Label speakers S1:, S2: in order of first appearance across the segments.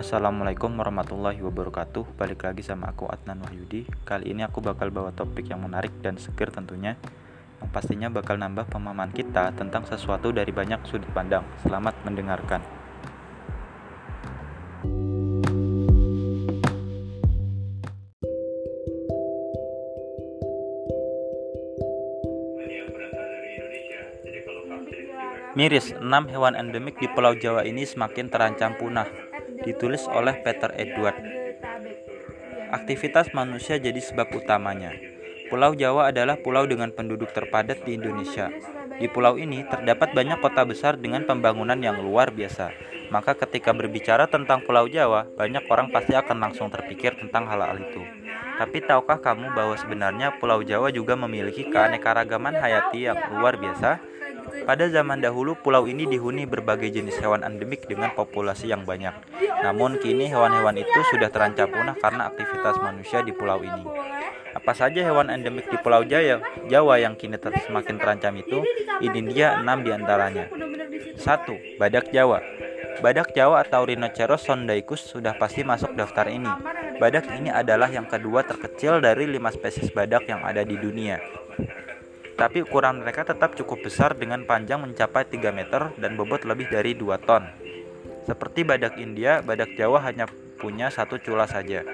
S1: Assalamualaikum warahmatullahi wabarakatuh. Balik lagi sama aku Adnan Wahyudi. Kali ini aku bakal bawa topik yang menarik dan seger tentunya Yang pastinya bakal nambah pemahaman kita tentang sesuatu dari banyak sudut pandang. Selamat mendengarkan. Miris, 6 hewan endemik di Pulau Jawa ini semakin terancam punah ditulis oleh Peter Edward. Aktivitas manusia jadi sebab utamanya. Pulau Jawa adalah pulau dengan penduduk terpadat di Indonesia. Di pulau ini terdapat banyak kota besar dengan pembangunan yang luar biasa. Maka ketika berbicara tentang Pulau Jawa, banyak orang pasti akan langsung terpikir tentang hal-hal itu. Tapi tahukah kamu bahwa sebenarnya Pulau Jawa juga memiliki keanekaragaman hayati yang luar biasa? Pada zaman dahulu, pulau ini dihuni berbagai jenis hewan endemik dengan populasi yang banyak. Namun kini hewan-hewan itu sudah terancam punah karena aktivitas manusia di pulau ini. Apa saja hewan endemik di Pulau Jaya, Jawa yang kini ter semakin terancam itu? Ini dia enam di antaranya. 1. Badak Jawa Badak Jawa atau Rhinoceros sondaicus sudah pasti masuk daftar ini. Badak ini adalah yang kedua terkecil dari lima spesies badak yang ada di dunia tapi ukuran mereka tetap cukup besar dengan panjang mencapai 3 meter dan bobot lebih dari 2 ton. Seperti badak India, badak Jawa hanya punya satu cula saja.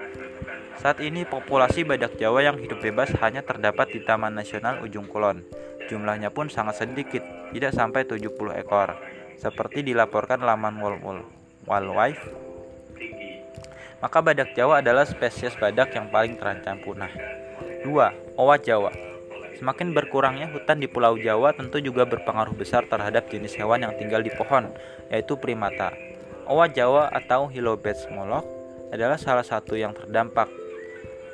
S1: Saat ini populasi badak Jawa yang hidup bebas hanya terdapat di Taman Nasional Ujung Kulon. Jumlahnya pun sangat sedikit, tidak sampai 70 ekor. Seperti dilaporkan laman World Wildlife maka badak Jawa adalah spesies badak yang paling terancam punah. 2. Owa Jawa Semakin berkurangnya hutan di Pulau Jawa tentu juga berpengaruh besar terhadap jenis hewan yang tinggal di pohon, yaitu primata. Owa Jawa atau Hilobets molok adalah salah satu yang terdampak.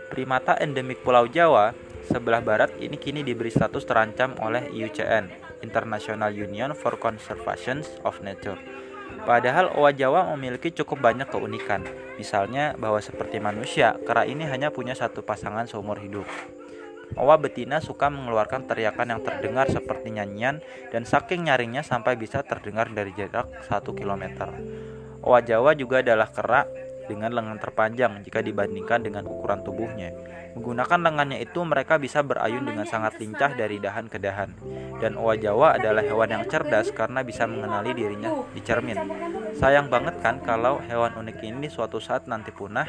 S1: Primata endemik Pulau Jawa sebelah barat ini kini diberi status terancam oleh IUCN, International Union for Conservation of Nature. Padahal owa Jawa memiliki cukup banyak keunikan, misalnya bahwa seperti manusia, kera ini hanya punya satu pasangan seumur hidup. Owa betina suka mengeluarkan teriakan yang terdengar seperti nyanyian dan saking nyaringnya sampai bisa terdengar dari jarak 1 km. Owa Jawa juga adalah kera dengan lengan terpanjang jika dibandingkan dengan ukuran tubuhnya. Menggunakan lengannya itu mereka bisa berayun dengan sangat lincah dari dahan ke dahan. Dan owa Jawa adalah hewan yang cerdas karena bisa mengenali dirinya di cermin. Sayang banget kan kalau hewan unik ini suatu saat nanti punah.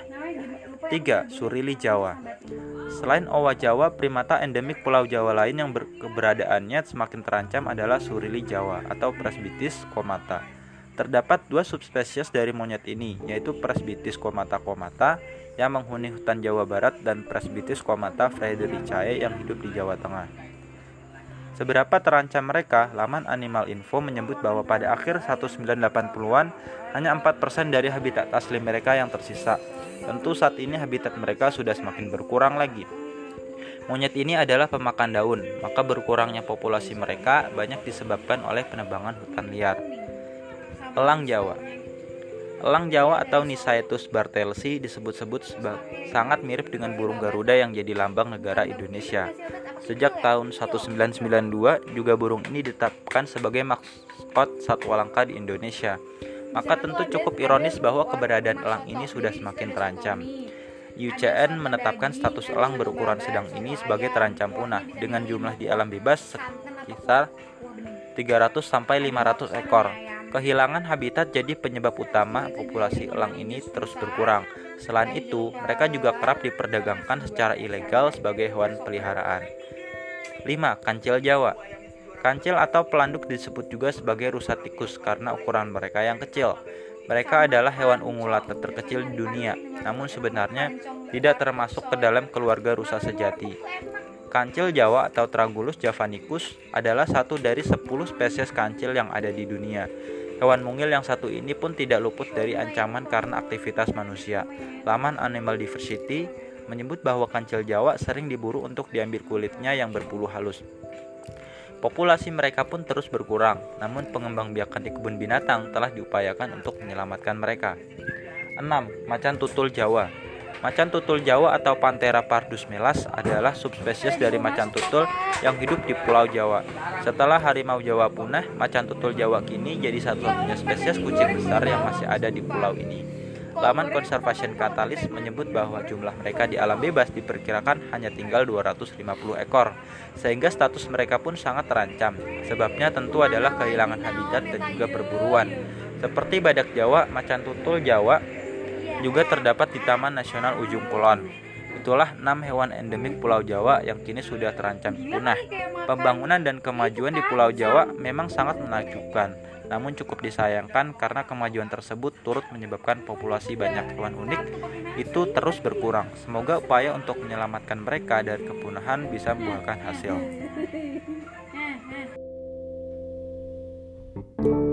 S1: 3. Surili Jawa Selain owa Jawa, primata endemik Pulau Jawa lain yang keberadaannya semakin terancam adalah surili Jawa atau Presbytis comata. Terdapat dua subspesies dari monyet ini, yaitu Presbytis comata comata yang menghuni hutan Jawa Barat dan Presbytis comata fredericae yang hidup di Jawa Tengah. Seberapa terancam mereka, laman Animal Info menyebut bahwa pada akhir 1980-an hanya 4% dari habitat asli mereka yang tersisa, Tentu saat ini habitat mereka sudah semakin berkurang lagi. Monyet ini adalah pemakan daun, maka berkurangnya populasi mereka banyak disebabkan oleh penebangan hutan liar. Elang Jawa Elang Jawa atau Nisaetus bartelsi disebut-sebut sangat mirip dengan burung Garuda yang jadi lambang negara Indonesia. Sejak tahun 1992 juga burung ini ditetapkan sebagai maskot satwa langka di Indonesia maka tentu cukup ironis bahwa keberadaan elang ini sudah semakin terancam. UCN menetapkan status elang berukuran sedang ini sebagai terancam punah dengan jumlah di alam bebas sekitar 300 sampai 500 ekor. Kehilangan habitat jadi penyebab utama populasi elang ini terus berkurang. Selain itu, mereka juga kerap diperdagangkan secara ilegal sebagai hewan peliharaan. 5. Kancil Jawa Kancil atau pelanduk disebut juga sebagai rusa tikus karena ukuran mereka yang kecil. Mereka adalah hewan ungulata terkecil di dunia, namun sebenarnya tidak termasuk ke dalam keluarga rusa sejati. Kancil Jawa atau Tragulus javanicus adalah satu dari 10 spesies kancil yang ada di dunia. Hewan mungil yang satu ini pun tidak luput dari ancaman karena aktivitas manusia. Laman Animal Diversity menyebut bahwa kancil Jawa sering diburu untuk diambil kulitnya yang berbulu halus. Populasi mereka pun terus berkurang, namun pengembang biakan di kebun binatang telah diupayakan untuk menyelamatkan mereka. 6. Macan tutul Jawa Macan tutul Jawa atau Panthera pardus melas adalah subspesies dari macan tutul yang hidup di Pulau Jawa. Setelah harimau Jawa punah, macan tutul Jawa kini jadi satu-satunya spesies kucing besar yang masih ada di pulau ini. Laman Conservation Catalyst menyebut bahwa jumlah mereka di alam bebas diperkirakan hanya tinggal 250 ekor, sehingga status mereka pun sangat terancam. Sebabnya tentu adalah kehilangan habitat dan juga perburuan. Seperti badak Jawa, macan tutul Jawa juga terdapat di Taman Nasional Ujung Kulon. Itulah enam hewan endemik Pulau Jawa yang kini sudah terancam punah. Pembangunan dan kemajuan di Pulau Jawa memang sangat menakjubkan namun cukup disayangkan karena kemajuan tersebut turut menyebabkan populasi banyak hewan unik itu terus berkurang. Semoga upaya untuk menyelamatkan mereka dari kepunahan bisa membuahkan hasil.